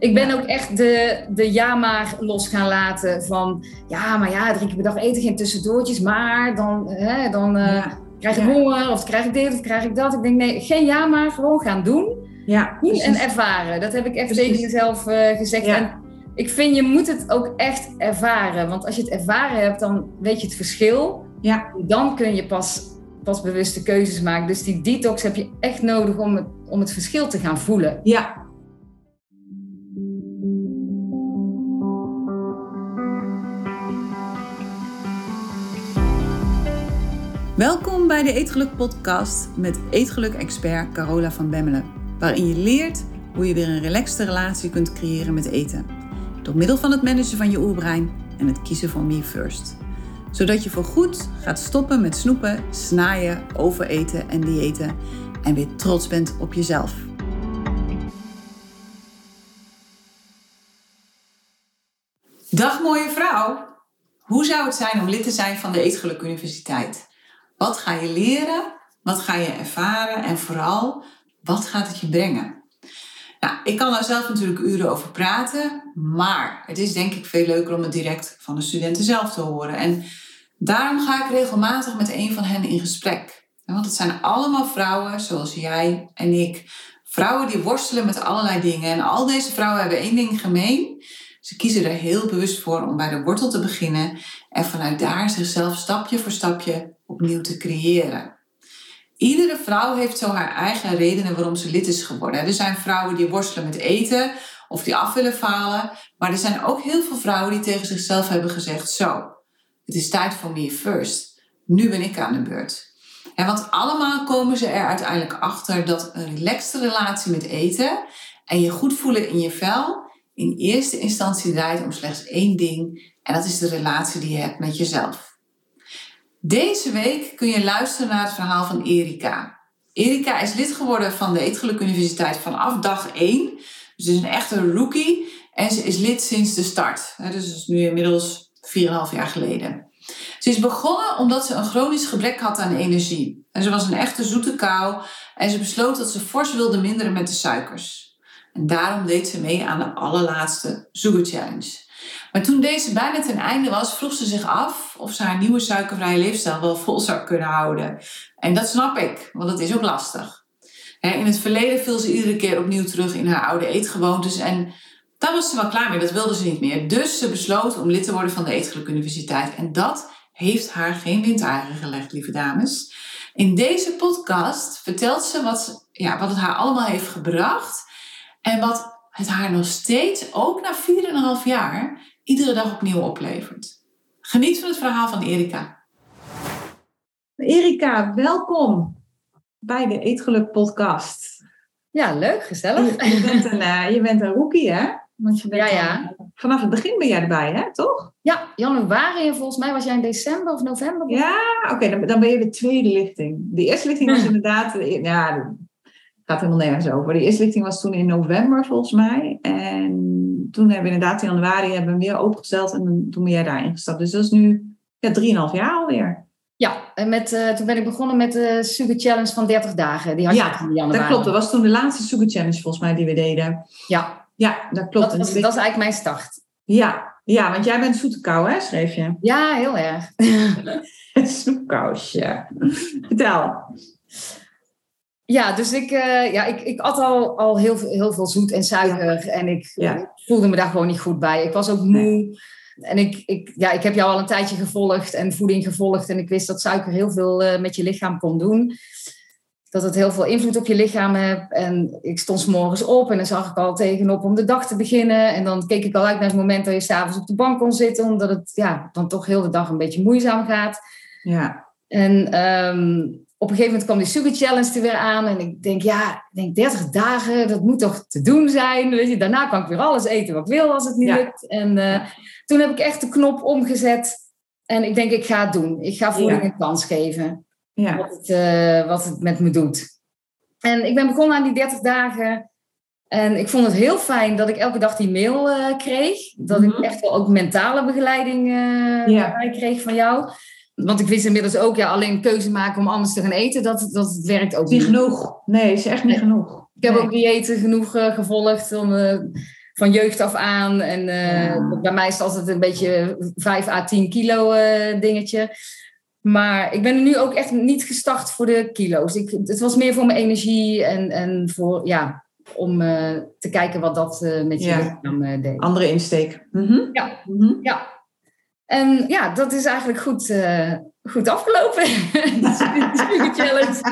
Ik ben ook echt de, de ja maar los gaan laten van... Ja, maar ja, drie keer per dag eten, geen tussendoortjes. Maar dan, hè, dan uh, krijg ik honger of krijg ik dit of krijg ik dat. Ik denk nee, geen ja maar, gewoon gaan doen. Ja, doen en ervaren. Dat heb ik echt tegen mezelf uh, gezegd. En ik vind, je moet het ook echt ervaren. Want als je het ervaren hebt, dan weet je het verschil. Ja. Dan kun je pas, pas bewuste keuzes maken. Dus die detox heb je echt nodig om het, om het verschil te gaan voelen. Ja, Welkom bij de Eetgeluk Podcast met Eetgeluk-expert Carola van Bemmelen. Waarin je leert hoe je weer een relaxte relatie kunt creëren met eten. Door middel van het managen van je oerbrein en het kiezen van me first. Zodat je voorgoed gaat stoppen met snoepen, snaaien, overeten en diëten. En weer trots bent op jezelf. Dag mooie vrouw! Hoe zou het zijn om lid te zijn van de Eetgeluk Universiteit? Wat ga je leren? Wat ga je ervaren? En vooral, wat gaat het je brengen? Nou, ik kan daar zelf natuurlijk uren over praten, maar het is denk ik veel leuker om het direct van de studenten zelf te horen. En daarom ga ik regelmatig met een van hen in gesprek. Want het zijn allemaal vrouwen zoals jij en ik. Vrouwen die worstelen met allerlei dingen. En al deze vrouwen hebben één ding gemeen. Ze kiezen er heel bewust voor om bij de wortel te beginnen en vanuit daar zichzelf stapje voor stapje opnieuw te creëren. Iedere vrouw heeft zo haar eigen redenen waarom ze lid is geworden. Er zijn vrouwen die worstelen met eten of die af willen falen, maar er zijn ook heel veel vrouwen die tegen zichzelf hebben gezegd: Zo, het is tijd voor me first. Nu ben ik aan de beurt. En want allemaal komen ze er uiteindelijk achter dat een relaxte relatie met eten en je goed voelen in je vel in eerste instantie draait om slechts één ding en dat is de relatie die je hebt met jezelf. Deze week kun je luisteren naar het verhaal van Erika. Erika is lid geworden van de Eetgeluk Universiteit vanaf dag 1. Dus ze is een echte rookie en ze is lid sinds de start. Dus dat is nu inmiddels 4,5 jaar geleden. Ze is begonnen omdat ze een chronisch gebrek had aan energie. En ze was een echte zoete kou en ze besloot dat ze fors wilde minderen met de suikers. En daarom deed ze mee aan de allerlaatste Sugar Challenge. Maar toen deze bijna ten einde was, vroeg ze zich af of ze haar nieuwe suikervrije leefstijl wel vol zou kunnen houden. En dat snap ik, want dat is ook lastig. In het verleden viel ze iedere keer opnieuw terug in haar oude eetgewoontes en daar was ze wel klaar mee, dat wilde ze niet meer. Dus ze besloot om lid te worden van de Eetgeluk Universiteit. En dat heeft haar geen windeigen gelegd, lieve dames. In deze podcast vertelt ze wat, ja, wat het haar allemaal heeft gebracht en wat het haar nog steeds, ook na 4,5 jaar, iedere dag opnieuw oplevert. Geniet van het verhaal van Erika. Erika, welkom bij de Eetgeluk podcast. Ja, leuk, gezellig. Je, bent een, uh, je bent een rookie, hè? Want je bent ja, ja. vanaf het begin ben jij erbij, hè? Toch? Ja, januari en volgens mij was jij in december of november. Ja, oké, dan, dan, ben je de tweede lichting. De eerste lichting was inderdaad, ja, gaat helemaal nergens over. De eerste lichting was toen in november volgens mij. En toen hebben we inderdaad in januari hebben we hem weer opengesteld en toen ben jij daarin gestapt. Dus dat is nu ja, 3,5 jaar alweer. Ja, en met, uh, toen ben ik begonnen met de Sugar Challenge van 30 dagen. Die had ja, in januari. dat klopt. Dat was toen de laatste Sugar Challenge volgens mij die we deden. Ja, ja dat klopt. Dat, was, dat is eigenlijk mijn start. Ja, ja want jij bent zoete kou, hè, schreef je? Ja, heel erg. Snoepkousje. Vertel. Ja, dus ik, uh, ja, ik, ik at al, al heel, heel veel zoet en suiker. En ik voelde me daar gewoon niet goed bij. Ik was ook moe. En ik, ik, ja, ik heb jou al een tijdje gevolgd en voeding gevolgd. En ik wist dat suiker heel veel uh, met je lichaam kon doen. Dat het heel veel invloed op je lichaam heeft. En ik stond s morgens op en dan zag ik al tegenop om de dag te beginnen. En dan keek ik al uit naar het moment dat je s'avonds op de bank kon zitten. Omdat het ja, dan toch heel de dag een beetje moeizaam gaat. Ja. En um, op een gegeven moment kwam die Sugar Challenge er weer aan. En ik denk, ja, ik denk 30 dagen, dat moet toch te doen zijn. Weet je, daarna kan ik weer alles eten wat ik wil als het niet lukt. En uh, toen heb ik echt de knop omgezet. En ik denk, ik ga het doen. Ik ga voeding een kans geven. Ja. Wat, het, uh, wat het met me doet. En ik ben begonnen aan die 30 dagen. En ik vond het heel fijn dat ik elke dag die mail uh, kreeg. Dat mm -hmm. ik mhm. echt wel ook mentale begeleiding kreeg van jou. Want ik wist inmiddels ook, ja, alleen keuze maken om anders te gaan eten, dat, dat werkt ook niet. Niet genoeg. Nee, is echt niet genoeg. Ik heb ook diëten genoeg uh, gevolgd. Om, uh, van jeugd af aan. En bij mij is het altijd een beetje 5 à 10 kilo dingetje. Maar ik ben er nu ook echt niet gestart voor de kilo's. Ik, het was meer voor mijn energie en, en voor, ja, om te kijken wat dat met je ja. lichaam deed. Andere insteek. Mhm. Ja. Mhm. ja. En ja, dat is eigenlijk goed, goed afgelopen. de challenge.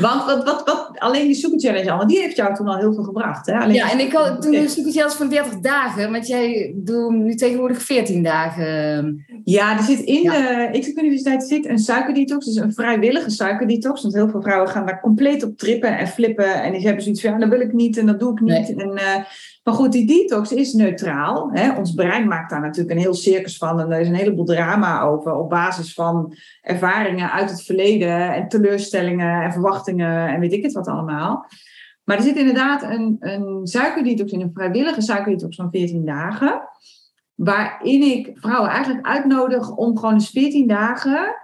Want wat, wat, wat, alleen die super challenge al, die heeft jou toen al heel veel gebracht. Hè? Alleen ja, en ik had toen een super challenge van 30 dagen, want jij doet nu tegenwoordig 14 dagen. Ja, er zit in de ICTUC Universiteit zit een suikerdetox, dus een vrijwillige suikerdetox. Want heel veel vrouwen gaan daar compleet op trippen en flippen. En die hebben zoiets van, ja, dat wil ik niet en dat doe ik niet. En, uh, maar goed, die detox is neutraal. Hè? Ons brein maakt daar natuurlijk een heel circus van. En er is een heleboel drama over op basis van ervaringen uit het verleden. En teleurstellingen en verwachtingen en weet ik het wat allemaal. Maar er zit inderdaad een, een suikerdetox in, een vrijwillige suikerdetox van 14 dagen. Waarin ik vrouwen eigenlijk uitnodig om gewoon eens 14 dagen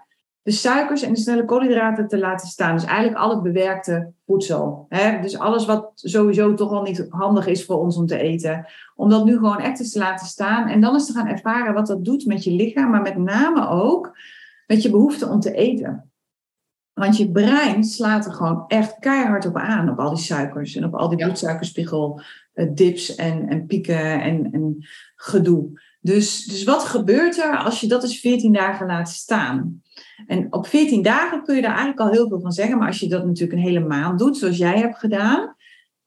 de suikers en de snelle koolhydraten te laten staan. Dus eigenlijk al het bewerkte voedsel. Hè? Dus alles wat sowieso toch al niet handig is voor ons om te eten. Om dat nu gewoon echt eens te laten staan. En dan eens te gaan ervaren wat dat doet met je lichaam. Maar met name ook met je behoefte om te eten. Want je brein slaat er gewoon echt keihard op aan. Op al die suikers en op al die bloedsuikerspiegel eh, dips en, en pieken en, en gedoe. Dus, dus wat gebeurt er als je dat eens 14 dagen laat staan? En op 14 dagen kun je daar eigenlijk al heel veel van zeggen. Maar als je dat natuurlijk een hele maand doet, zoals jij hebt gedaan,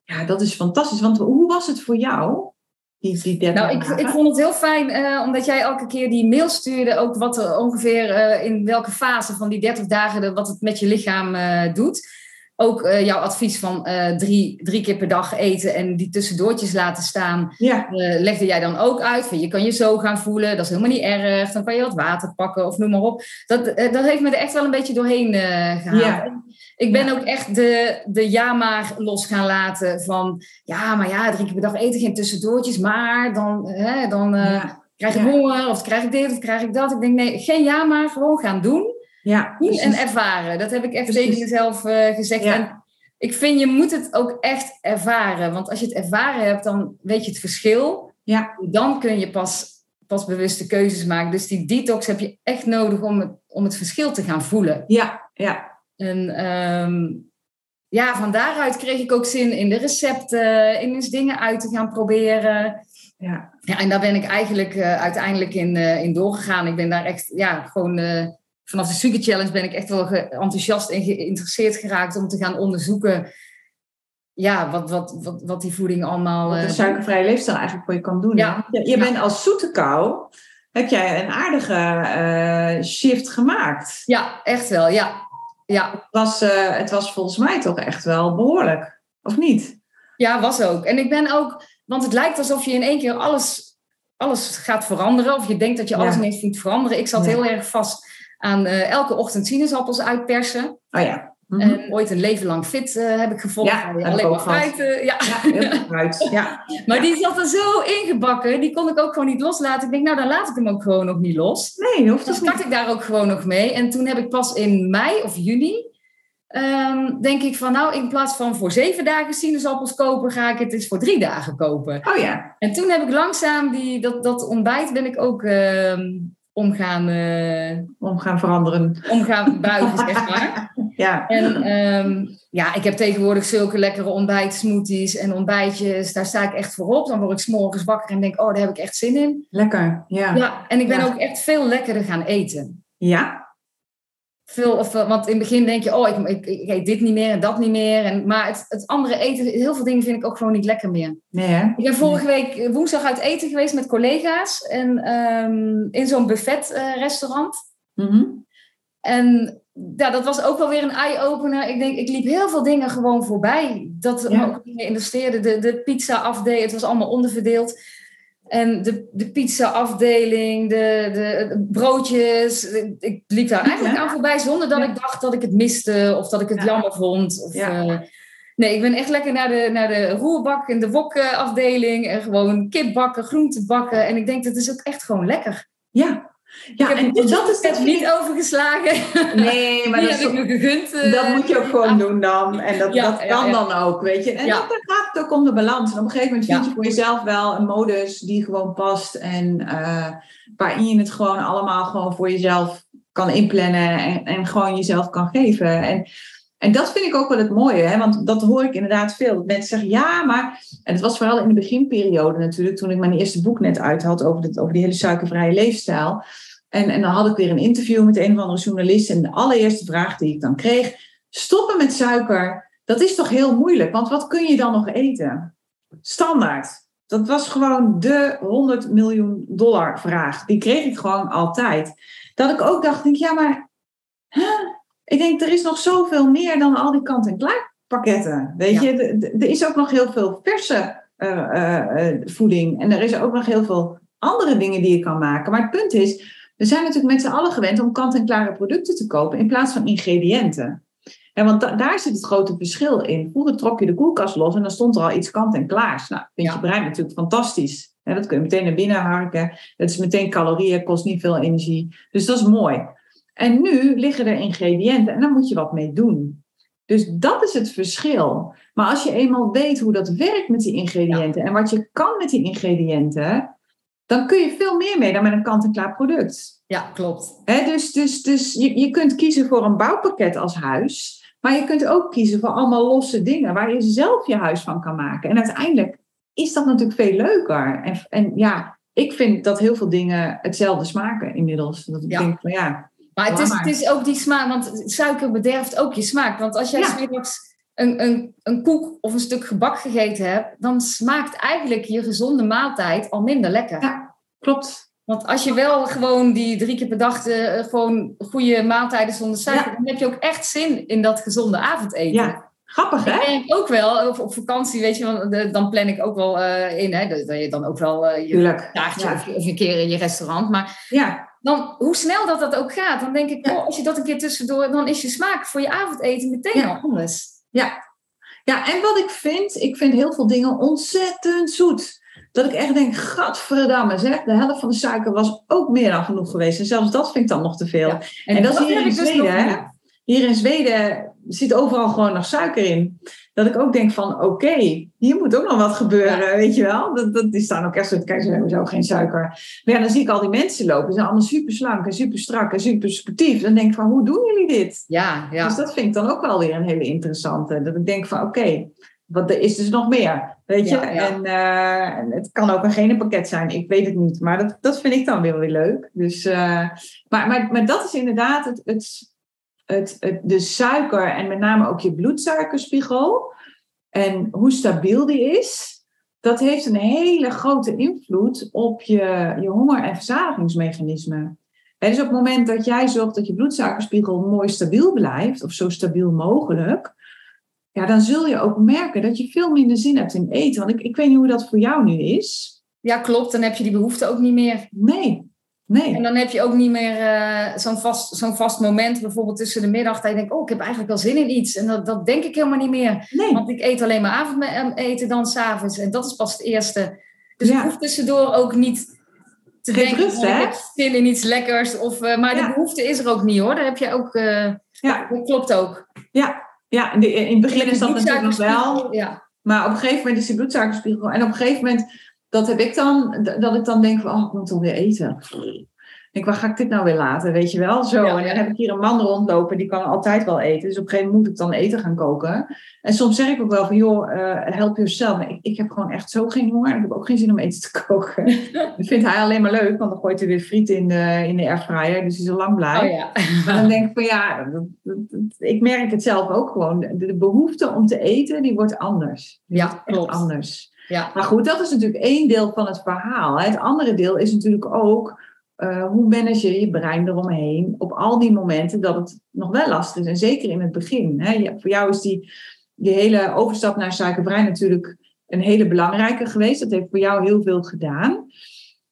ja, dat is fantastisch. Want hoe was het voor jou? Die, die nou, ik, ik, vond het heel fijn, uh, omdat jij elke keer die mail stuurde, ook wat er ongeveer uh, in welke fase van die 30 dagen, de, wat het met je lichaam uh, doet ook uh, jouw advies van uh, drie, drie keer per dag eten en die tussendoortjes laten staan, ja. uh, legde jij dan ook uit. Van, je kan je zo gaan voelen, dat is helemaal niet erg. Dan kan je wat water pakken of noem maar op. Dat, dat heeft me er echt wel een beetje doorheen gehaald. Ja. Ik ben ook echt de, de ja maar los gaan laten van, ja, maar ja, drie keer per dag eten, geen tussendoortjes, maar dan, hè, dan krijg ik honger of krijg ik dit of krijg ik dat. Ik denk, nee, geen ja maar, gewoon gaan doen. Ja, en ervaren. Dat heb ik echt tegen jezelf uh, gezegd. En ik vind, je moet het ook echt ervaren. Want als je het ervaren hebt, dan weet je het verschil. Ja. Dan kun je pas, pas bewuste keuzes maken. Dus die detox heb je echt nodig om het, om het verschil te gaan voelen. Ja, ja. En um, ja, van daaruit kreeg ik ook zin in de recepten, in eens dingen uit te gaan proberen. Ja. ja en daar ben ik eigenlijk uh, uiteindelijk in, uh, in doorgegaan. Ik ben daar echt ja, gewoon vanaf de Sugar Challenge ben ik echt wel enthousiast en geïnteresseerd geraakt om te gaan onderzoeken ja, wat, wat, wat, wat die voeding allemaal... Wat een uh, suikervrije leefstijl eigenlijk voor je kan doen. Ja. Je, bent als zoete kou, heb jij een aardige uh, shift gemaakt. Ja, echt wel, ja. ja. Het, was, uh, het was volgens mij toch echt wel behoorlijk, of niet? Ja, was ook. En ik ben ook... Want het lijkt alsof je in één keer alles, alles gaat veranderen. Of je denkt dat je alles ja. ineens moet veranderen. Ik zat heel erg vast aan uh, elke ochtend sinaasappels uitpersen. Oh ja. Mm -hmm. en ooit een leven lang fit uh, heb ik gevolgd. Ja, alleen maar fruit. Uh, ja. ja, fruit. ja. maar die zat er zo ingebakken. Die kon ik ook gewoon niet loslaten. Ik denk, nou dan laat ik hem ook gewoon nog niet los. Nee, hoeft Dan start ik daar ook gewoon nog mee. En toen heb ik pas in mei of juni... Um, denk ik van, nou, in plaats van voor zeven dagen sinaasappels kopen, ga ik het eens voor drie dagen kopen. Oh ja. En toen heb ik langzaam die, dat, dat ontbijt ben ik ook uh, om gaan, uh, om gaan veranderen. Om gaan buigen, zeg maar. Ja. En um, ja, ik heb tegenwoordig zulke lekkere ontbijtsmoothies en ontbijtjes. Daar sta ik echt voor op. Dan word ik s'morgens wakker en denk, oh, daar heb ik echt zin in. Lekker, ja. Ja, en ik ben ja. ook echt veel lekkerder gaan eten. Ja? Veel, of, want in het begin denk je, oh, ik, ik, ik, eet dit niet meer en dat niet meer. En, maar het, het andere eten, heel veel dingen vind ik ook gewoon niet lekker meer. Nee, hè? Ik ben vorige week woensdag uit eten geweest met collega's. En um, in zo'n buffet uh, restaurant. Mm -hmm. En ja, dat was ook wel weer een eye-opener. Ik denk, ik liep heel veel dingen gewoon voorbij. Dat ja. ook investeerde. De, de pizza afdeed, het was allemaal onderverdeeld. En de, de pizza-afdeling, de, de, broodjes. Ik liep daar eigenlijk ja. aan voorbij zonder dat ja. ik dacht dat ik het miste of dat ik het ja. jammer vond. Of, uh, nee, ik ben echt lekker naar de, naar de roerbak en de wokafdeling. En gewoon kip bakken, groente bakken. En ik denk, dat is ook echt gewoon lekker. Ja, Ja, en dat is het niet overgeslagen. Nee, maar dat gegund. Uh, dat moet je ook gewoon doen dan. En dat, dat kan dan ook, weet je. En dan gaat het ook om de balans. En op een gegeven moment vind je voor jezelf wel een modus die gewoon past. En uh, waarin je het gewoon allemaal gewoon voor jezelf kan inplannen. En, en gewoon jezelf kan geven. En en dat vind ik ook wel het mooie, hè? want dat hoor ik inderdaad veel. Dat mensen zeggen, ja, maar... En het was vooral in de beginperiode natuurlijk, toen ik mijn eerste boek net uit had over, dit, over die hele suikervrije leefstijl. En, en dan had ik weer een interview met een of andere journalist. En de allereerste vraag die ik dan kreeg, stoppen met suiker, dat is toch heel moeilijk, want wat kun je dan nog eten? Standaard. Dat was gewoon de 100 miljoen dollar vraag. Die kreeg ik gewoon altijd. Dat ik ook dacht, denk, ja, maar... Ik denk, er is nog zoveel meer dan al die kant-en-klaar pakketten. Weet je, er is ook nog heel veel verse uh, uh, voeding. En er is ook nog heel veel andere dingen die je kan maken. Maar het punt is, we zijn natuurlijk met z'n allen gewend om kant-en-klare producten te kopen in plaats van ingrediënten. En want daar zit het grote verschil in. Vroeger trok je de koelkast los en dan stond er al iets kant-en-klaars. Nou, vind je brein natuurlijk fantastisch. dat kun je meteen naar binnen harken. Dat is meteen calorieën, kost niet veel energie. Dus dat is mooi. En nu liggen er ingrediënten en daar moet je wat mee doen. Dus dat is het verschil. Maar als je eenmaal weet hoe dat werkt met die ingrediënten en wat je kan met die ingrediënten, dan kun je veel meer mee dan met een kant-en-klaar product. Ja, klopt. dus dus, dus je, je kunt kiezen voor een bouwpakket als huis, maar je kunt ook kiezen voor allemaal losse dingen waar je zelf je huis van kan maken. En uiteindelijk is dat natuurlijk veel leuker. En, en ja, ik vind dat heel veel dingen hetzelfde smaken inmiddels. Dat ik denk van ja, maar het is, het is ook die smaak, want suiker bederft ook je smaak. Want als jij ja. een, een, een koek of een stuk gebak gegeten hebt, dan smaakt eigenlijk je gezonde maaltijd al minder lekker. Ja, klopt. Want als je wel gewoon die drie keer per dag de, gewoon goede maaltijden zonder suiker, dan heb je ook echt zin in dat gezonde avondeten. Ja. Grappig, hè? Ik ook wel, op, op vakantie, weet je, dan plan ik ook wel uh, in, hè, dat je dan ook wel uh, je taartje ja. of, of, een keer in je restaurant. Maar ja dan hoe snel dat dat ook gaat, dan denk ik, oh, als je dat een keer tussendoor, dan is je smaak voor je avondeten meteen al anders. Ja. ja, en wat ik vind, ik vind heel veel dingen ontzettend zoet. Dat ik echt denk, gadverdamme zeg, de helft van de suiker was ook meer dan genoeg geweest. En zelfs dat vind ik dan nog te veel. En, dat, is hier in dus Zweden. hier in Zweden zit overal gewoon nog suiker in dat ik ook denk van oké, hier moet ook nog wat gebeuren, weet je wel. Dat, dat, die staan ook echt zo, kijk, ze hebben zo geen suiker. Maar ja, dan zie ik al die mensen lopen, ze zijn allemaal super slank en super strak en super sportief. Dan denk ik van, hoe doen jullie dit? Ja, ja. Dus dat vind ik dan ook wel weer een hele interessante. Dat ik denk van oké, wat er is dus nog meer, weet je. En, uh, het kan ook een genenpakket zijn, ik weet het niet. Maar dat, dat vind ik dan weer weer leuk. Dus, uh, maar, maar, maar dat is inderdaad het, het het, het, de suiker en met name ook je bloedsuikerspiegel en hoe stabiel die is, dat heeft een hele grote invloed op je, je honger- en verzadigingsmechanisme. dus op het moment dat jij zorgt dat je bloedsuikerspiegel mooi stabiel blijft, of zo stabiel mogelijk, ja, dan zul je ook merken dat je veel minder zin hebt in eten. Want ik, ik weet niet hoe dat voor jou nu is. Ja, klopt. Dan heb je die behoefte ook niet meer. Nee, Nee. En dan heb je ook niet meer uh, zo'n vast, zo'n vast moment, bijvoorbeeld tussen de middag, dat je denkt, oh, ik heb eigenlijk wel zin in iets. En dat, dat denk ik helemaal niet meer. Nee. Want ik eet alleen maar avondeten dan s'avonds. En dat is pas het eerste. Dus ja. ik hoef tussendoor ook niet te Geen denken, rust, ik heb zin in iets lekkers. Of, uh, maar ja. de behoefte is er ook niet hoor. Daar heb je ook, uh, ja. dat klopt ook. Ja, ja in, de, in het begin is dat natuurlijk nog wel. Ja. Maar op een gegeven moment is die bloedsuikerspiegel. En op een gegeven moment, dat heb ik dan, dat ik dan denk van, oh, ik moet alweer eten denk, waar ga ik dit nou weer laten? Weet je wel? Zo. En dan heb ik hier een man rondlopen, die kan altijd wel eten. Dus op een gegeven moment moet ik dan eten gaan koken. En soms zeg ik ook wel van, joh, uh, help jezelf. Maar ik, ik heb gewoon echt zo geen honger. Ik heb ook geen zin om eten te koken. dat vindt hij alleen maar leuk, want dan gooit hij weer friet in de, in de airfryer. Dus hij is al lang blij. Oh, ja. maar dan denk ik van, ja, dat, dat, dat, ik merk het zelf ook gewoon. De, de, behoefte om te eten, die wordt anders. Die ja, wordt klopt. anders. Ja. Maar goed, dat is natuurlijk één deel van het verhaal. Het andere deel is natuurlijk ook uh, hoe manage je je brein eromheen op al die momenten dat het nog wel lastig is. En zeker in het begin. Hè. voor jou is die, die hele overstap naar suikerbrein natuurlijk een hele belangrijke geweest. Dat heeft voor jou heel veel gedaan.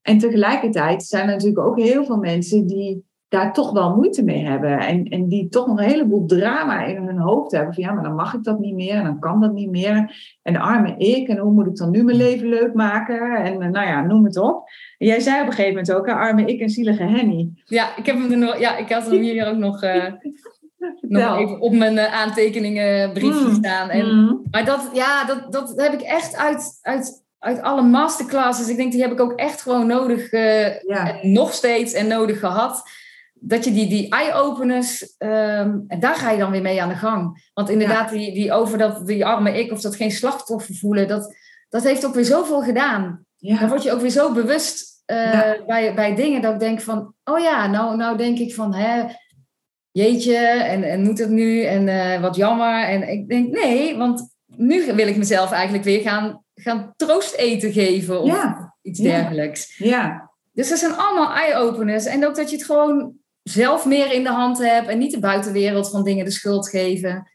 En tegelijkertijd zijn er natuurlijk ook heel veel mensen die daar toch wel moeite mee hebben. En, en die toch nog een heleboel drama in hun hoofd hebben. Van ja, maar dan mag ik dat niet meer en dan kan dat niet meer. En de arme ik, en hoe moet ik dan nu mijn leven leuk maken? En eh, nou ja, noem het op. En jij zei op een gegeven moment ook, arme ik en zielige Henny. Ja, ik, heb hem er nog, ja, ik had hem hier ook nog, uh, nog even op mijn uh, aantekeningen briefje mm. staan. En, mm. Maar dat, ja, dat, dat heb ik echt uit, uit uit alle masterclasses, ik denk die heb ik ook echt gewoon nodig, uh, ja. nog steeds en nodig gehad dat je die, die eye-openers, um, en daar ga je dan weer mee aan de gang. Want inderdaad, die, die over dat, die arme ik of dat geen slachtoffer voelen, dat, dat heeft ook weer zoveel gedaan. Ja. Dan word je ook weer zo bewust uh, bij, bij dingen dat ik denk van, oh ja, nou, nou denk ik van, hè, jeetje, en, en moet het nu, en uh, wat jammer. En ik denk, nee, want nu wil ik mezelf eigenlijk weer gaan, gaan troost eten geven of iets dergelijks. Ja. Dus dat zijn allemaal eye-openers. En ook dat je het gewoon zelf meer in de hand heb en niet de buitenwereld van dingen de schuld geven.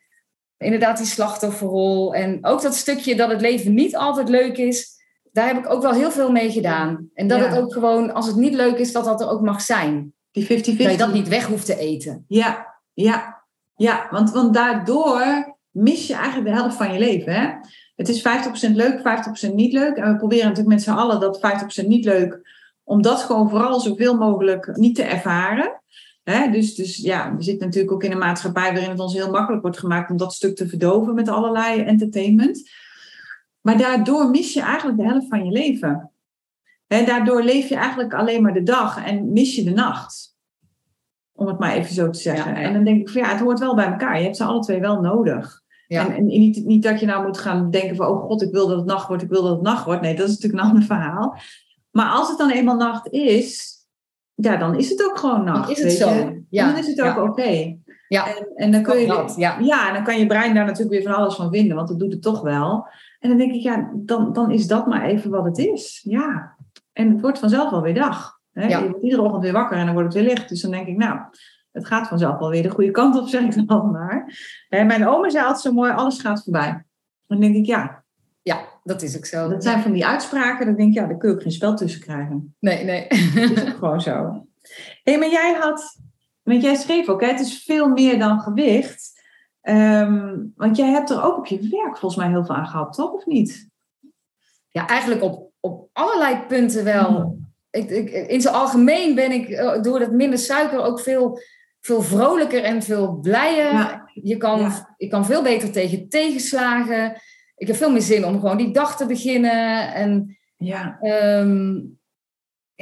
Inderdaad, die slachtofferrol. En ook dat stukje dat het leven niet altijd leuk is, daar heb ik ook wel heel veel mee gedaan. En dat het ook gewoon, als het niet leuk is, dat dat er ook mag zijn. Die 50-50. Dat je dat niet weg hoeft te eten. Ja, ja, ja. Want, want daardoor mis je eigenlijk de helft van je leven. Hè? Het is 50% leuk, 50% niet leuk. En we proberen natuurlijk met z'n allen dat 50% niet leuk, om dat gewoon vooral zoveel mogelijk niet te ervaren. Hè? Dus, dus ja, we zitten natuurlijk ook in een maatschappij waarin het ons heel makkelijk wordt gemaakt om dat stuk te verdoven met allerlei entertainment. Maar daardoor mis je eigenlijk de helft van je leven. Hè, daardoor leef je eigenlijk alleen maar de dag en mis je de nacht. Om het maar even zo te zeggen. En dan denk ik van ja, het hoort wel bij elkaar. Je hebt ze alle twee wel nodig. Ja. En, en niet, niet dat je nou moet gaan denken van, oh god, ik wil dat het nacht wordt, ik wil dat het nacht wordt. Nee, dat is natuurlijk een ander verhaal. Maar als het dan eenmaal nacht is, ja, dan is het ook gewoon nacht. Dan is het zo. Ja. dan is het ook oké. Ja. En, en dan kun je, ja. ja, dan kan je brein daar natuurlijk weer van alles van vinden, want dat doet het toch wel. En dan denk ik, ja, dan, dan is dat maar even wat het is. Ja. En het wordt vanzelf wel weer dag. Hè? Je wordt iedere ochtend weer wakker en dan wordt het weer licht. Dus dan denk ik, nou, het gaat vanzelf wel weer de goede kant op, zeg ik dan maar. En mijn oma zei altijd zo mooi, alles gaat voorbij. Dan denk ik, ja. Ja, dat is ook zo. Dat zijn van die uitspraken, dan denk ik, ja, daar kun je ook geen spel tussen krijgen. Nee, nee. Dat is ook gewoon zo. Hé, hey, maar jij had, want jij schreef ook, hè, het is veel meer dan gewicht. Um, want jij hebt er ook op je werk volgens mij heel veel aan gehad, toch? Of niet? Ja, eigenlijk op, op allerlei punten wel. Hmm. Ik, ik, in zijn algemeen ben ik eh, door dat minder suiker ook veel, veel vrolijker en veel blijer. Je kan, ja. Je kan veel beter tegen tegenslagen. Ik heb veel meer zin om gewoon die dag te beginnen. En ja. Um,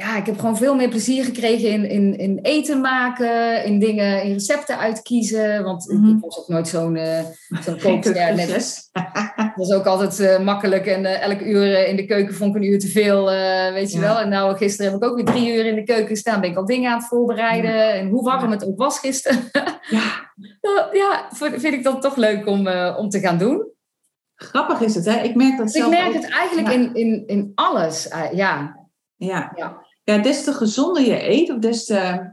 ja, ik heb gewoon veel meer plezier gekregen in, in, in eten maken, in dingen, in recepten uitkiezen. Want mm -hmm. ik was ook nooit zo'n uh, zo'n kookster. net. Het was ook altijd uh, makkelijk en uh, elk uur in de keuken vond ik een uur te veel, weet je ja. wel. En nou, gisteren heb ik ook weer drie uur in de keuken gestaan. Ben ik al dingen aan het voorbereiden. Ja. En hoe warm het ook was gisteren. ja. ja, vind ik dat toch leuk om, om te gaan doen. Grappig is het, hè? Ik merk dat zelf Ik merk ook. het eigenlijk in, in, in alles, ja. Ja. ja. Ja, des te gezonder je eet, of des te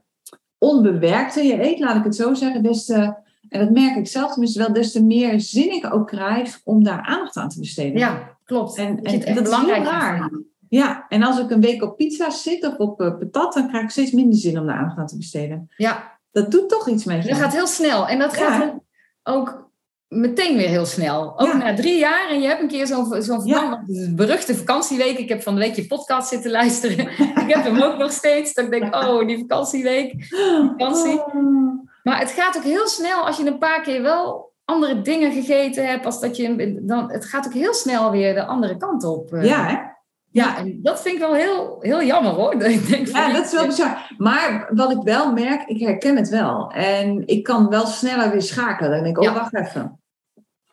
onbewerkter je eet, laat ik het zo zeggen, des te, en dat merk ik zelf tenminste wel, des te meer zin ik ook krijg om daar aandacht aan te besteden. Ja, klopt. En, en, en dat is heel raar. Ja, en als ik een week op pizza zit of op uh, patat, dan krijg ik steeds minder zin om daar aandacht aan te besteden. Ja. Dat doet toch iets met je. Dat gaat heel snel. En dat gaat ja. ook meteen weer heel snel. Ook ja. na drie jaar en je hebt een keer zo'n zo'n ja. beruchte vakantieweek. Ik heb van de week je podcast zitten luisteren. ik heb hem ook nog steeds. Dat ik denk, oh, die vakantieweek, die vakantie. Oh. Maar het gaat ook heel snel als je een paar keer wel andere dingen gegeten hebt. Als dat je, dan, het gaat ook heel snel weer de andere kant op. Ja, hè? Ja, en dat vind ik wel heel, heel jammer hoor. Ik denk ja, dat is wel bizar. Maar wat ik wel merk, ik herken het wel. En ik kan wel sneller weer schakelen. Denk ik, oh, ja. wacht even.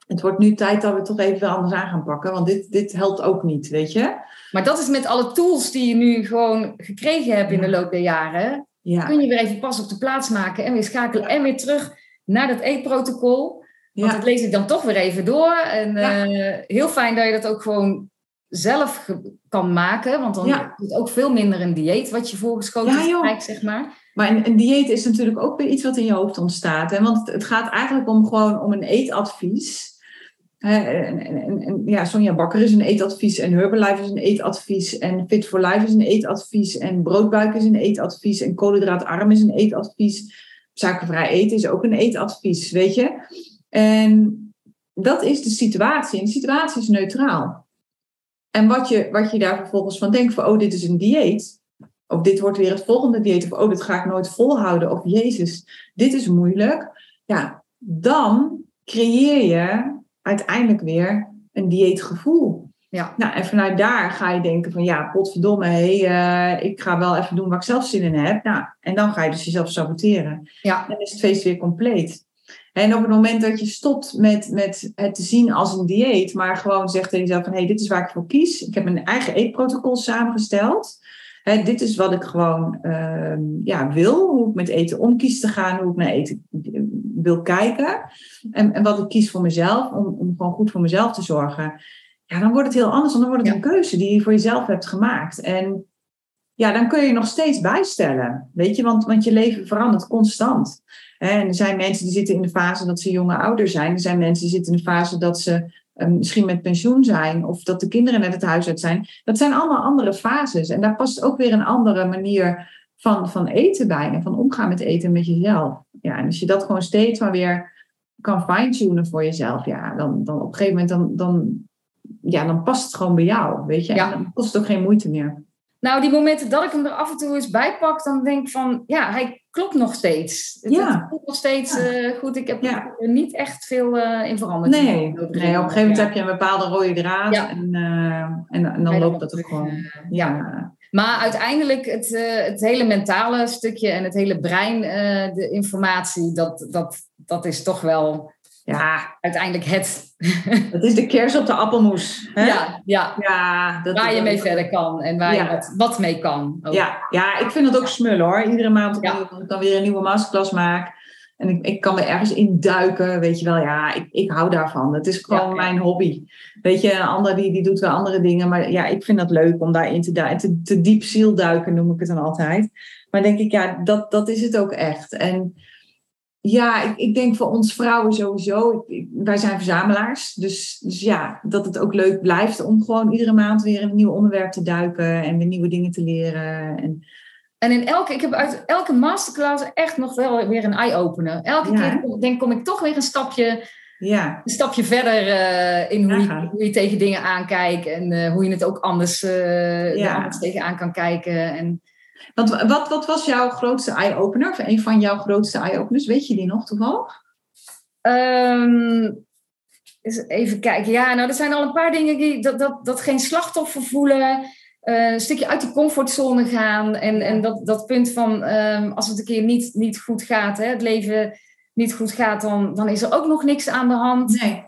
Het wordt nu tijd dat we toch even anders aan gaan pakken. Want dit, dit helpt ook niet, weet je. Maar dat is met alle tools die je nu gewoon gekregen hebt in de loop der jaren. Ja. Kun je weer even pas op de plaats maken en weer schakelen en weer terug naar dat eetprotocol. Want dat lees ik dan toch weer even door. En uh, heel fijn dat je dat ook gewoon zelf kan maken. Want dan ja. is het ook veel minder een dieet wat je voorgeschoten ja, krijgt, zeg maar. Maar een, een, dieet is natuurlijk ook weer iets wat in je hoofd ontstaat. Hè? Want het, gaat eigenlijk om gewoon om een eetadvies. en, en, en, ja, Sonja Bakker is een eetadvies en Herbalife is een eetadvies en Fit for Life is een eetadvies en broodbuik is een eetadvies en koolhydraatarm is een eetadvies. Suikervrij eten is ook een eetadvies, weet je. En dat is de situatie. En de situatie is neutraal. En wat je, wat je daar vervolgens van denkt, van oh, dit is een dieet. Of dit wordt weer het volgende dieet. Of oh, dit ga ik nooit volhouden. Of Jezus, dit is moeilijk. Ja, dan creëer je uiteindelijk weer een dieetgevoel. Ja. Nou, en vanuit daar ga je denken van ja, potverdomme, hey, uh, ik ga wel even doen waar ik zelf zin in heb. Nou, en dan ga je dus jezelf saboteren. Ja. Dan is het feest weer compleet. En op het moment dat je stopt met, met het te zien als een dieet, maar gewoon zegt tegen jezelf van hé, hey, dit is waar ik voor kies. Ik heb mijn eigen eetprotocol samengesteld. Hè, dit is wat ik gewoon uh, ja, wil, hoe ik met eten om kies te gaan, hoe ik naar eten wil kijken. En, en wat ik kies voor mezelf, om, om gewoon goed voor mezelf te zorgen. Ja, dan wordt het heel anders, dan wordt het een keuze die je voor jezelf hebt gemaakt. En ja, dan kun je nog steeds bijstellen. Weet je, want, want je leven verandert constant. En er zijn mensen die zitten in de fase dat ze jonge ouder zijn. Er zijn mensen die zitten in de fase dat ze um, misschien met pensioen zijn. Of dat de kinderen net het huis uit zijn. Dat zijn allemaal andere fases. En daar past ook weer een andere manier van, van eten bij. En van omgaan met eten met jezelf. Ja, en als je dat gewoon steeds maar weer kan fine-tunen voor jezelf. Ja, dan, dan op een gegeven moment dan, dan, ja, dan past het gewoon bij jou. Weet je? En dan kost het ook geen moeite meer. Nou, die momenten dat ik hem er af en toe eens bij pak, dan denk ik van, ja, hij klopt nog steeds. Het, ja. klopt nog steeds uh, goed. Ik heb er niet echt veel uh, in veranderd. Nee. nee, op een gegeven moment heb je een bepaalde rode draad en, uh, en, en, dan loopt dat ook gewoon. ja. Maar uiteindelijk het, het hele mentale stukje en het hele brein, de informatie, dat, dat, dat is toch wel ja, uiteindelijk het. Dat is de kers op de appelmoes. Hè? Ja, ja. ja dat waar je mee verder kan en waar je wat, wat mee kan. Ja, ja, ik vind dat ook smullen hoor. Iedere maand ja. ik dan weer een nieuwe masterclass maak. En ik, ik kan er ergens in duiken, weet je wel. Ja, ik, ik hou daarvan. Het is gewoon mijn hobby. Weet je, een ander die, die doet wel andere dingen. Maar ja, ik vind dat leuk om daarin te duiken. Te, te diep ziel duiken noem ik het dan altijd. Maar denk ik, ja, dat, dat is het ook echt. En ja, ik, ik, denk voor ons vrouwen sowieso. wij zijn verzamelaars. Dus, dus ja, dat het ook leuk blijft om gewoon iedere maand weer een nieuw onderwerp te duiken en weer nieuwe dingen te leren. En, en in elke, ik heb uit elke masterclass echt nog wel weer een eye-opener. Elke keer denk, kom ik toch weer een stapje, ja. een stapje verder uh, in hoe je, hoe je, tegen dingen aankijkt en uh, hoe je het ook anders, uh, anders tegenaan kan kijken. En, want wat, wat was jouw grootste eye-opener? Of een van jouw grootste eye-openers? Weet je die nog toevallig? Um, even kijken. Ja, nou, er zijn al een paar dingen die dat, dat, dat geen slachtoffer voelen. Uh, een stukje uit die comfortzone gaan. En, en dat, dat punt van um, als het een keer niet, niet goed gaat, hè, het leven niet goed gaat, dan, dan is er ook nog niks aan de hand. Nee.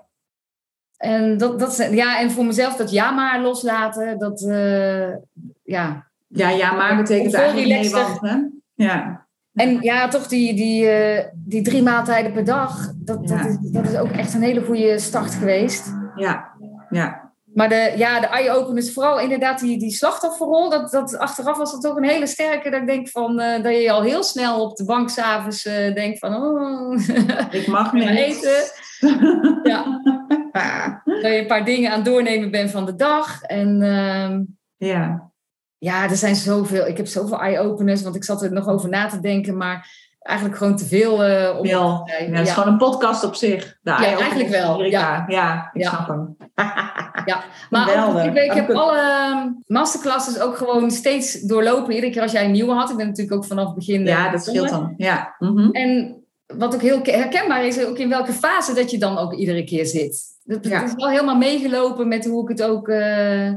En, dat, dat, ja, en voor mezelf dat ja maar loslaten, dat, uh, ja, ja, ja, maar betekent eigenlijk nee, want, hè? Ja. En ja, toch die, die, uh, die drie maaltijden per dag, dat, dat, is, dat is ook echt een hele goede start geweest. Ja, ja. Maar de, ja, de eye-openers, vooral inderdaad die, die slachtofferrol, dat, dat, achteraf was dat toch een hele sterke, dat ik denk van, uh, dat je al heel snel op de bank s'avonds uh, denkt van, oh, ik mag niet eten. ja. dat je een paar dingen aan doornemen bent van de dag. En uh, ja. Ja, er zijn zoveel. Ik heb zoveel eye-openers, want ik zat er nog over na te denken, maar eigenlijk gewoon te veel. Uh, om ja, het is gewoon een podcast op zich. ja, eigenlijk wel. Ja, ja ik snap hem. ja, maar ik, ik heb alle ehm, masterclasses ook gewoon steeds doorlopen. Iedere keer als jij een nieuwe had. Ik ben natuurlijk ook vanaf het begin. Ja, eh, dat scheelt dan. Ja. Mhm. En wat ook heel herkenbaar is, ook in welke fase dat je dan ook iedere keer zit. Het, is wel helemaal meegelopen met hoe ik het ook. Uh,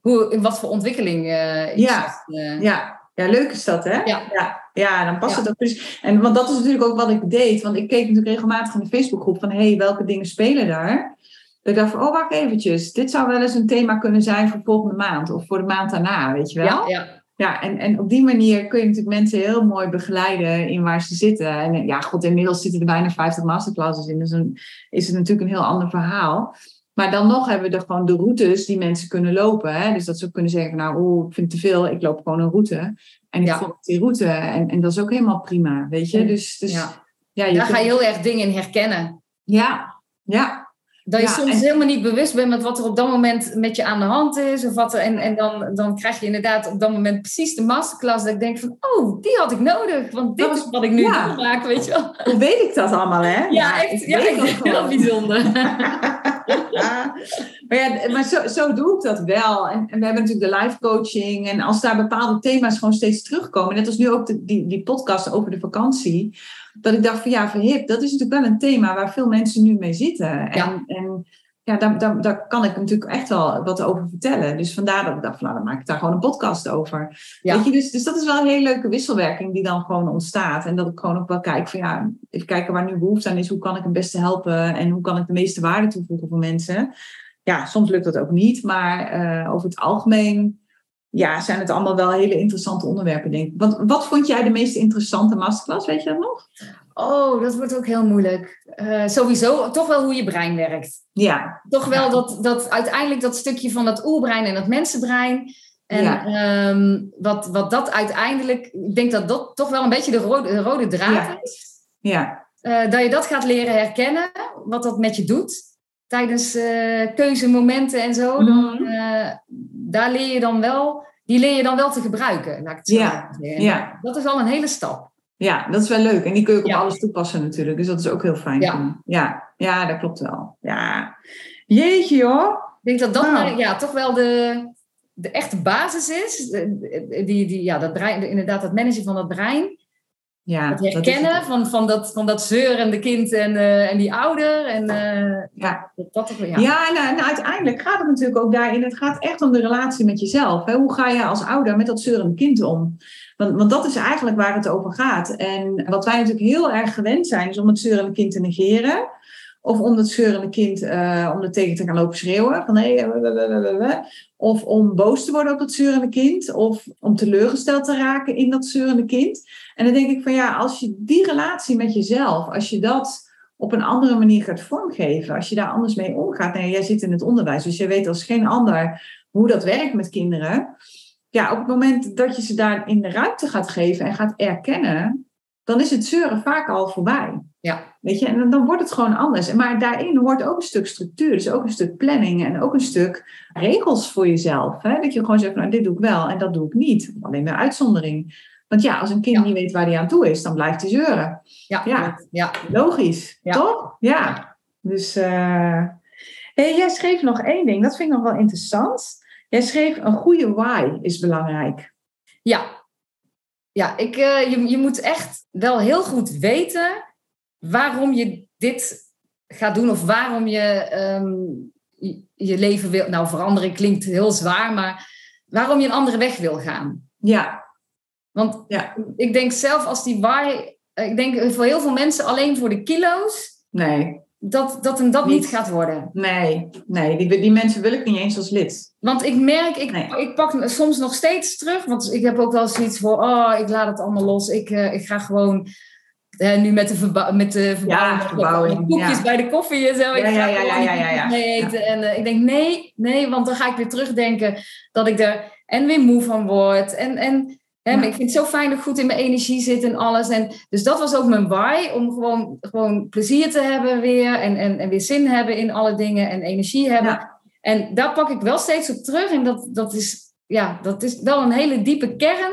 hoe, in wat voor ontwikkeling uh, ja. Uh, ja. ja, leuk is dat, hè? Ja. ja. Ja, dan past het ook precies. En want dat is natuurlijk ook wat ik deed. Want ik keek natuurlijk regelmatig in de Facebookgroep van... hé, hey, welke dingen spelen daar? Dat ik dacht van, oh, wacht eventjes. Dit zou wel eens een thema kunnen zijn voor volgende maand. Of voor de maand daarna, weet je wel? Ja, ja. Ja, en, en op die manier kun je natuurlijk mensen heel mooi begeleiden in waar ze zitten. En ja, god, inmiddels zitten er bijna 50 masterclasses in. Dus dan is het natuurlijk een heel ander verhaal. Maar dan nog hebben we er gewoon de routes die mensen kunnen lopen. Hè? Dus dat ze ook kunnen zeggen, nou, oh, ik vind het te veel, ik loop gewoon een route. En ik ja. volg die route. En, en dat is ook helemaal prima, weet je. Dus, dus ja. ja je Daar ga je heel erg dingen in herkennen. Ja, ja. Dat je soms helemaal niet bewust bent met wat er op dat moment met je aan de hand is. Of wat er, en en dan, dan krijg je inderdaad op dat moment precies de masterclass. Dat ik denk van, oh, die had ik nodig. Want dit is wat ik nu ja. maak, weet je wel. Hoe weet ik dat allemaal, hè? Ja, echt. Ja, heel bijzonder. maar ja, maar zo, zo doe ik dat wel. En, en, we hebben natuurlijk de live coaching. En als daar bepaalde thema's gewoon steeds terugkomen. Net als nu ook de, die, die podcast over de vakantie dat ik dacht van ja, verhip, dat is natuurlijk wel een thema waar veel mensen nu mee zitten. En, en ja, daar, daar, daar kan ik natuurlijk echt wel wat over vertellen. Dus vandaar dat ik dacht, nou, dan maak ik daar gewoon een podcast over. Ja. Weet je, dus, dus dat is wel een hele leuke wisselwerking die dan gewoon ontstaat. En dat ik gewoon ook wel kijk van ja, even kijken waar nu behoefte aan is. Hoe kan ik het beste helpen en hoe kan ik de meeste waarde toevoegen voor mensen? Ja, soms lukt dat ook niet, maar uh, over het algemeen ja, zijn het allemaal wel hele interessante onderwerpen, denk ik. Want wat vond jij de meest interessante masterclass? Weet je dat nog? Oh, dat wordt ook heel moeilijk. Uh, sowieso toch wel hoe je brein werkt. Ja. Toch wel dat, dat uiteindelijk dat stukje van dat oerbrein en dat mensenbrein. En ja. Ehm, wat, wat dat uiteindelijk, ik denk dat dat toch wel een beetje de rode, de rode draad ja. is. Ja. Uh, dat je dat gaat leren herkennen, wat dat met je doet tijdens uh, keuzemomenten en zo. Dan, uh, daar leer je dan wel, die leer je dan wel te gebruiken, laat ik het zo. Ja. Dat is al een hele stap. Ja, dat is wel leuk. En die kun je ook op alles toepassen natuurlijk. Dus dat is ook heel fijn. Ja, ja. ja dat klopt wel. Ja. Jeetje joh. Ik denk dat dat nou. ja, toch wel de, de echte basis is. Die, die, ja, dat brein, inderdaad, het managen van dat brein. Ja, het herkennen van, van, dat, van dat zeurende kind en, uh, en die ouder. En, uh, ja. Dat, dat, ja. ja, en, en, uiteindelijk gaat het natuurlijk ook daarin. Het gaat echt om de relatie met jezelf. Hè? Hoe ga je als ouder met dat zeurende kind om? Want, want dat is eigenlijk waar het over gaat. En wat wij natuurlijk heel erg gewend zijn, is om het zeurende kind te negeren. Of om het zeurende kind uh, om er tegen te gaan lopen schreeuwen. Van, hey, of om boos te worden op het zeurende kind. Of om teleurgesteld te raken in dat zeurende kind. En dan denk ik van ja, als je die relatie met jezelf, als je dat op een andere manier gaat vormgeven. Als je daar anders mee omgaat. Nee, jij zit in het onderwijs, dus jij weet als geen ander hoe dat werkt met kinderen. Ja, op het moment dat je ze daar in de ruimte gaat geven en gaat erkennen, dan is het zeuren vaak al voorbij. Ja. Weet je, en dan wordt het gewoon anders. Maar daarin hoort ook een stuk structuur, dus ook een stuk planning en ook een stuk regels voor jezelf. Hè? Dat je gewoon zegt, nou, dit doe ik wel en dat doe ik niet. Alleen een uitzondering. Want ja, als een kind Ja. niet weet waar hij aan toe is, dan blijft hij zeuren. Ja, Ja. ja. Logisch, Ja. toch? Ja. Dus eh, hey, jij schreef nog één ding, dat vind ik nog wel interessant. Jij schreef een goede why is belangrijk. Ja, ja ik, eh, je, je moet echt wel heel goed weten waarom je dit gaat doen of waarom je ehm, je, je leven wil. Nou, veranderen klinkt heel zwaar, maar waarom je een andere weg wil gaan. Ja, Want Ja. ik denk zelf als die why, ik denk voor heel veel mensen alleen voor de kilo's, nee, dat, dat hem dat niet, Niet. gaat worden. nee, nee. Die, die mensen wil ik niet eens als lid. Want ik merk, ik, Nee. ik pak soms nog steeds terug. Want ik heb ook wel zoiets voor, oh, ik laat het allemaal los. Ik, eh, ik ga gewoon eh, nu met de, verba met de verbouwing, verbouwing, koekjes ja. bij de koffie en zo. Ik Ja, ga ja, ja, ja, ja, ja, mee eten. En eh, ik denk, nee, nee, want dan ga ik weer terugdenken dat ik er en weer moe van word. En, en Ja. ik vind het zo fijn dat ik goed in mijn energie zit en alles. En, dus dat was ook mijn why, om gewoon, gewoon plezier te hebben weer. En, en, en weer zin hebben in alle dingen en energie hebben. Ja. En daar pak ik wel steeds op terug. En dat, dat, is, ja, dat is wel een hele diepe kern.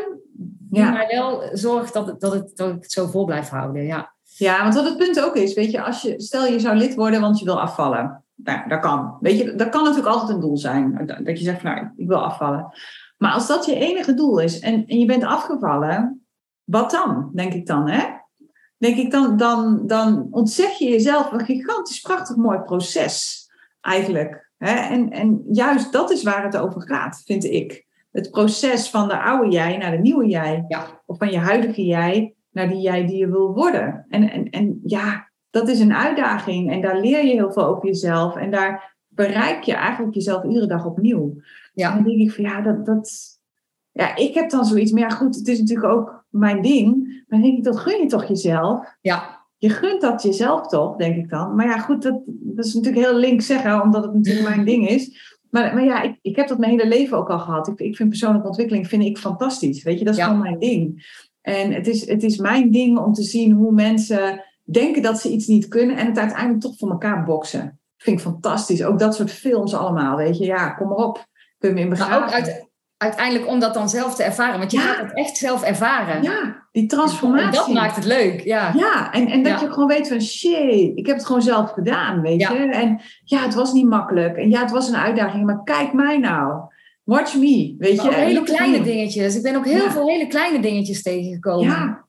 Die Ja. mij wel zorgt dat, het, dat, het, dat ik het zo vol blijf houden. Ja, Ja, want wat het punt ook is, weet je, als je, stel je zou lid worden want je wil afvallen. Nou, dat kan. Weet je, dat kan natuurlijk altijd een doel zijn. Dat- Dat je zegt, van, nou, ik wil afvallen. Maar als dat je enige doel is en, en je bent afgevallen, wat dan, denk ik dan, hè? Denk ik dan, dan, dan ontzeg je jezelf een gigantisch prachtig mooi proces, eigenlijk. Hè? En, en juist dat is waar het over gaat, vind ik. Het proces van de oude jij naar de nieuwe jij ja, of van je huidige jij naar die jij die je wil worden. En, en, en ja, dat is een uitdaging en daar leer je heel veel over jezelf en daar bereik je eigenlijk jezelf iedere dag opnieuw. En ja, dan denk ik van ja, dat, dat, ja, ik heb dan zoiets, maar ja goed, het is natuurlijk ook mijn ding. Maar dan denk ik, dat gun je toch jezelf? ja, Je gunt dat jezelf toch, denk ik dan. Maar ja, goed, dat, dat is natuurlijk heel links zeggen, omdat het natuurlijk mijn ding is. Maar, maar ja, ik, ik heb dat mijn hele leven ook al gehad. Ik, ik vind persoonlijke ontwikkeling vind ik fantastisch. Weet je, dat is Ja. gewoon mijn ding. En het is, het is mijn ding om te zien hoe mensen denken dat ze iets niet kunnen en het uiteindelijk toch voor elkaar boksen. Vind ik fantastisch. Ook dat soort films allemaal, weet je. Ja, kom maar op. Kun je me in begraven. Maar ook uit, uiteindelijk om dat dan zelf te ervaren. Want je gaat het echt zelf ervaren. Ja, die transformatie. En dat maakt het leuk, ja. Ja, en, en dat je gewoon weet van shit, ik heb het gewoon zelf gedaan, weet je. En ja, het was niet makkelijk. En ja, het was een uitdaging, maar kijk mij nou. Watch me, weet je. hele kleine dingetjes. Ik ben ook heel veel hele kleine dingetjes tegengekomen. Ja.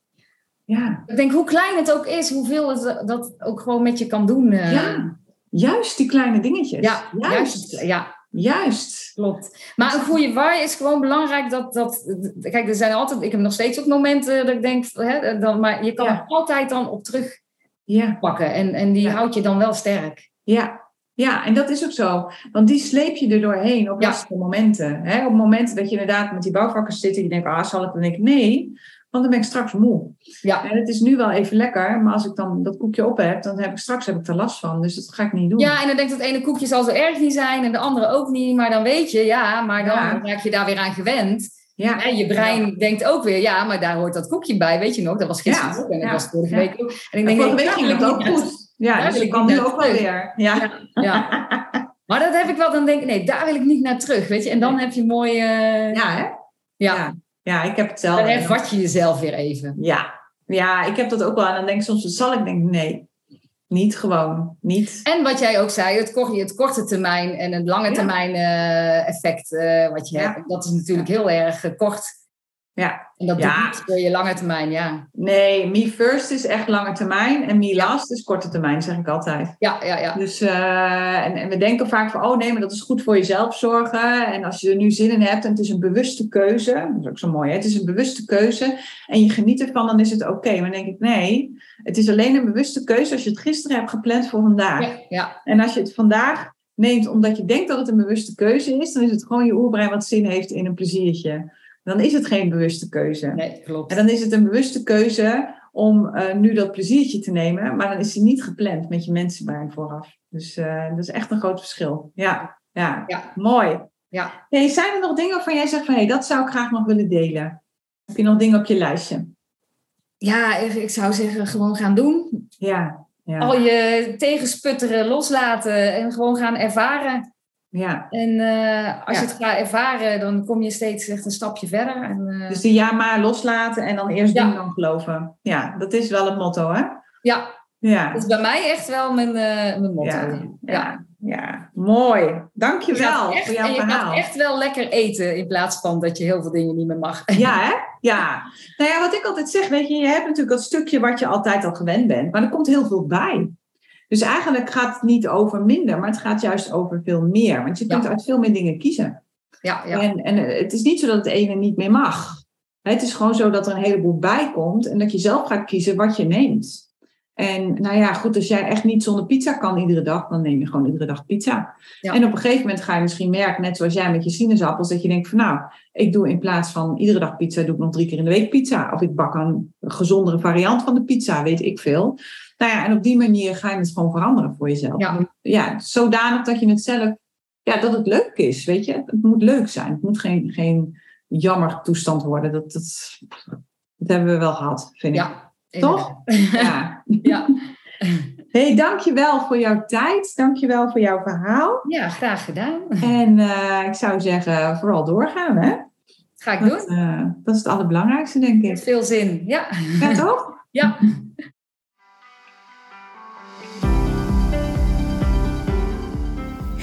Ja. Ik denk hoe klein het ook is, hoeveel het dat ook gewoon met je kan doen. Uh. Ja, juist die kleine dingetjes. Ja, juist. juist ja. Juist. Klopt. Maar een goede waai is gewoon belangrijk dat, dat... Kijk, er zijn altijd... Ik heb nog steeds ook momenten dat ik denk... Hè, dan, maar je kan er altijd dan op terug ja. pakken. En, en die houdt je dan wel sterk. Ja. Ja, en dat is ook zo. Want die sleep je er doorheen op lastige momenten. Hè? Op momenten dat je inderdaad met die bouwvakkers zit en je denkt, ah, zal ik dan denk ik, nee. Want dan ben ik straks moe. Ja. En het is nu wel even lekker, maar als ik dan dat koekje op heb, dan heb ik straks heb ik er last van. Dus dat ga ik niet doen. Ja, en dan denkt het ene koekje zal zo erg niet zijn en de andere ook niet. Maar dan weet je, ja, maar dan ja. raak je daar weer aan gewend. Ja. En je brein denkt ook weer, ja, maar daar hoort dat koekje bij, weet je nog? Dat was gisteren ook en dat was vorige week ook. En ik denk, vorige week ging het ook goed. Ja, dus ik kan nu ook wel weer. Ja. ja. Maar dat heb ik wel, dan denk ik, nee, daar wil ik niet naar terug, weet je. En dan heb je mooi... Uh... Ja, hè? Ja. Ja, ik heb het zelf. Dan hervat je jezelf weer even. Ja. ja, ik heb dat ook wel. En dan denk ik soms, zal ik? Denk nee, niet gewoon. Niet. En wat jij ook zei, het, korte, het korte termijn en het lange termijn uh, effect uh, wat je hebt. Dat is natuurlijk heel erg kort. Ja. En dat ja. doet voor je lange termijn, ja. Nee, me first is echt lange termijn en me last is korte termijn, zeg ik altijd. Ja, ja, ja. Dus, uh, en, en, we denken vaak van, oh nee, maar dat is goed voor jezelf zorgen. En als je er nu zin in hebt en het is een bewuste keuze, dat is ook zo mooi, hè? het is een bewuste keuze en je geniet ervan, dan is het oké. Maar dan denk ik, nee, het is alleen een bewuste keuze als je het gisteren hebt gepland voor vandaag. Ja, ja. En als je het vandaag neemt omdat je denkt dat het een bewuste keuze is, dan is het gewoon je oerbrein wat zin heeft in een pleziertje dan is het geen bewuste keuze. Nee, klopt. En dan is het een bewuste keuze om uh, nu dat pleziertje te nemen, maar dan is die niet gepland met je mensenbrein vooraf. Dus uh, dat is echt een groot verschil. Ja, ja. ja. mooi. Ja. Hey, zijn er nog dingen waarvan jij zegt van hé, hey, dat zou ik graag nog willen delen? Heb je nog dingen op je lijstje? Ja, ik zou zeggen gewoon gaan doen. Ja. ja. Al je tegensputteren loslaten en gewoon gaan ervaren. Ja. En uh, als ja. je het gaat ervaren, dan kom je steeds echt een stapje verder. En, uh... Dus die ja maar loslaten en dan eerst ja. doen dan geloven. Ja, dat is wel het motto, hè? Ja. ja. Dat is bij mij echt wel mijn, uh, mijn motto. Ja. ja. Ja. mooi. Dankjewel je voor jouw en je verhaal. gaat echt wel lekker eten in plaats van dat je heel veel dingen niet meer mag. Ja, hè? Ja. Nou ja, wat ik altijd zeg, weet je, je hebt natuurlijk dat stukje wat je altijd al gewend bent, maar er komt heel veel bij. Dus eigenlijk gaat het niet over minder, maar het gaat juist over veel meer. Want je kunt ja. uit veel meer dingen kiezen. Ja, ja. En, en het is niet zo dat het ene niet meer mag. Het is gewoon zo dat er een heleboel bij komt en dat je zelf gaat kiezen wat je neemt. En nou ja, goed, als jij echt niet zonder pizza kan iedere dag, dan neem je gewoon iedere dag pizza. Ja. En op een gegeven moment ga je misschien merken, net zoals jij met je sinaasappels, dat je denkt van nou, ik doe in plaats van iedere dag pizza, doe ik nog drie keer in de week pizza. Of ik bak een gezondere variant van de pizza, weet ik veel. Nou ja, en op die manier ga je het gewoon veranderen voor jezelf. Ja, ja zodanig dat je het zelf, ja, dat het leuk is, weet je. Het moet leuk zijn. Het moet geen, geen jammer toestand worden. Dat, dat, dat hebben we wel gehad, vind ik. Ja, Toch? Ja. ja. hey, dankjewel voor jouw tijd. Dankjewel voor jouw verhaal. Ja, graag gedaan. En uh, ik zou zeggen, vooral doorgaan, hè? Ga ik dat, doen. Uh, dat is het allerbelangrijkste, denk ik. Met veel zin, ja. Ja, toch? Ja.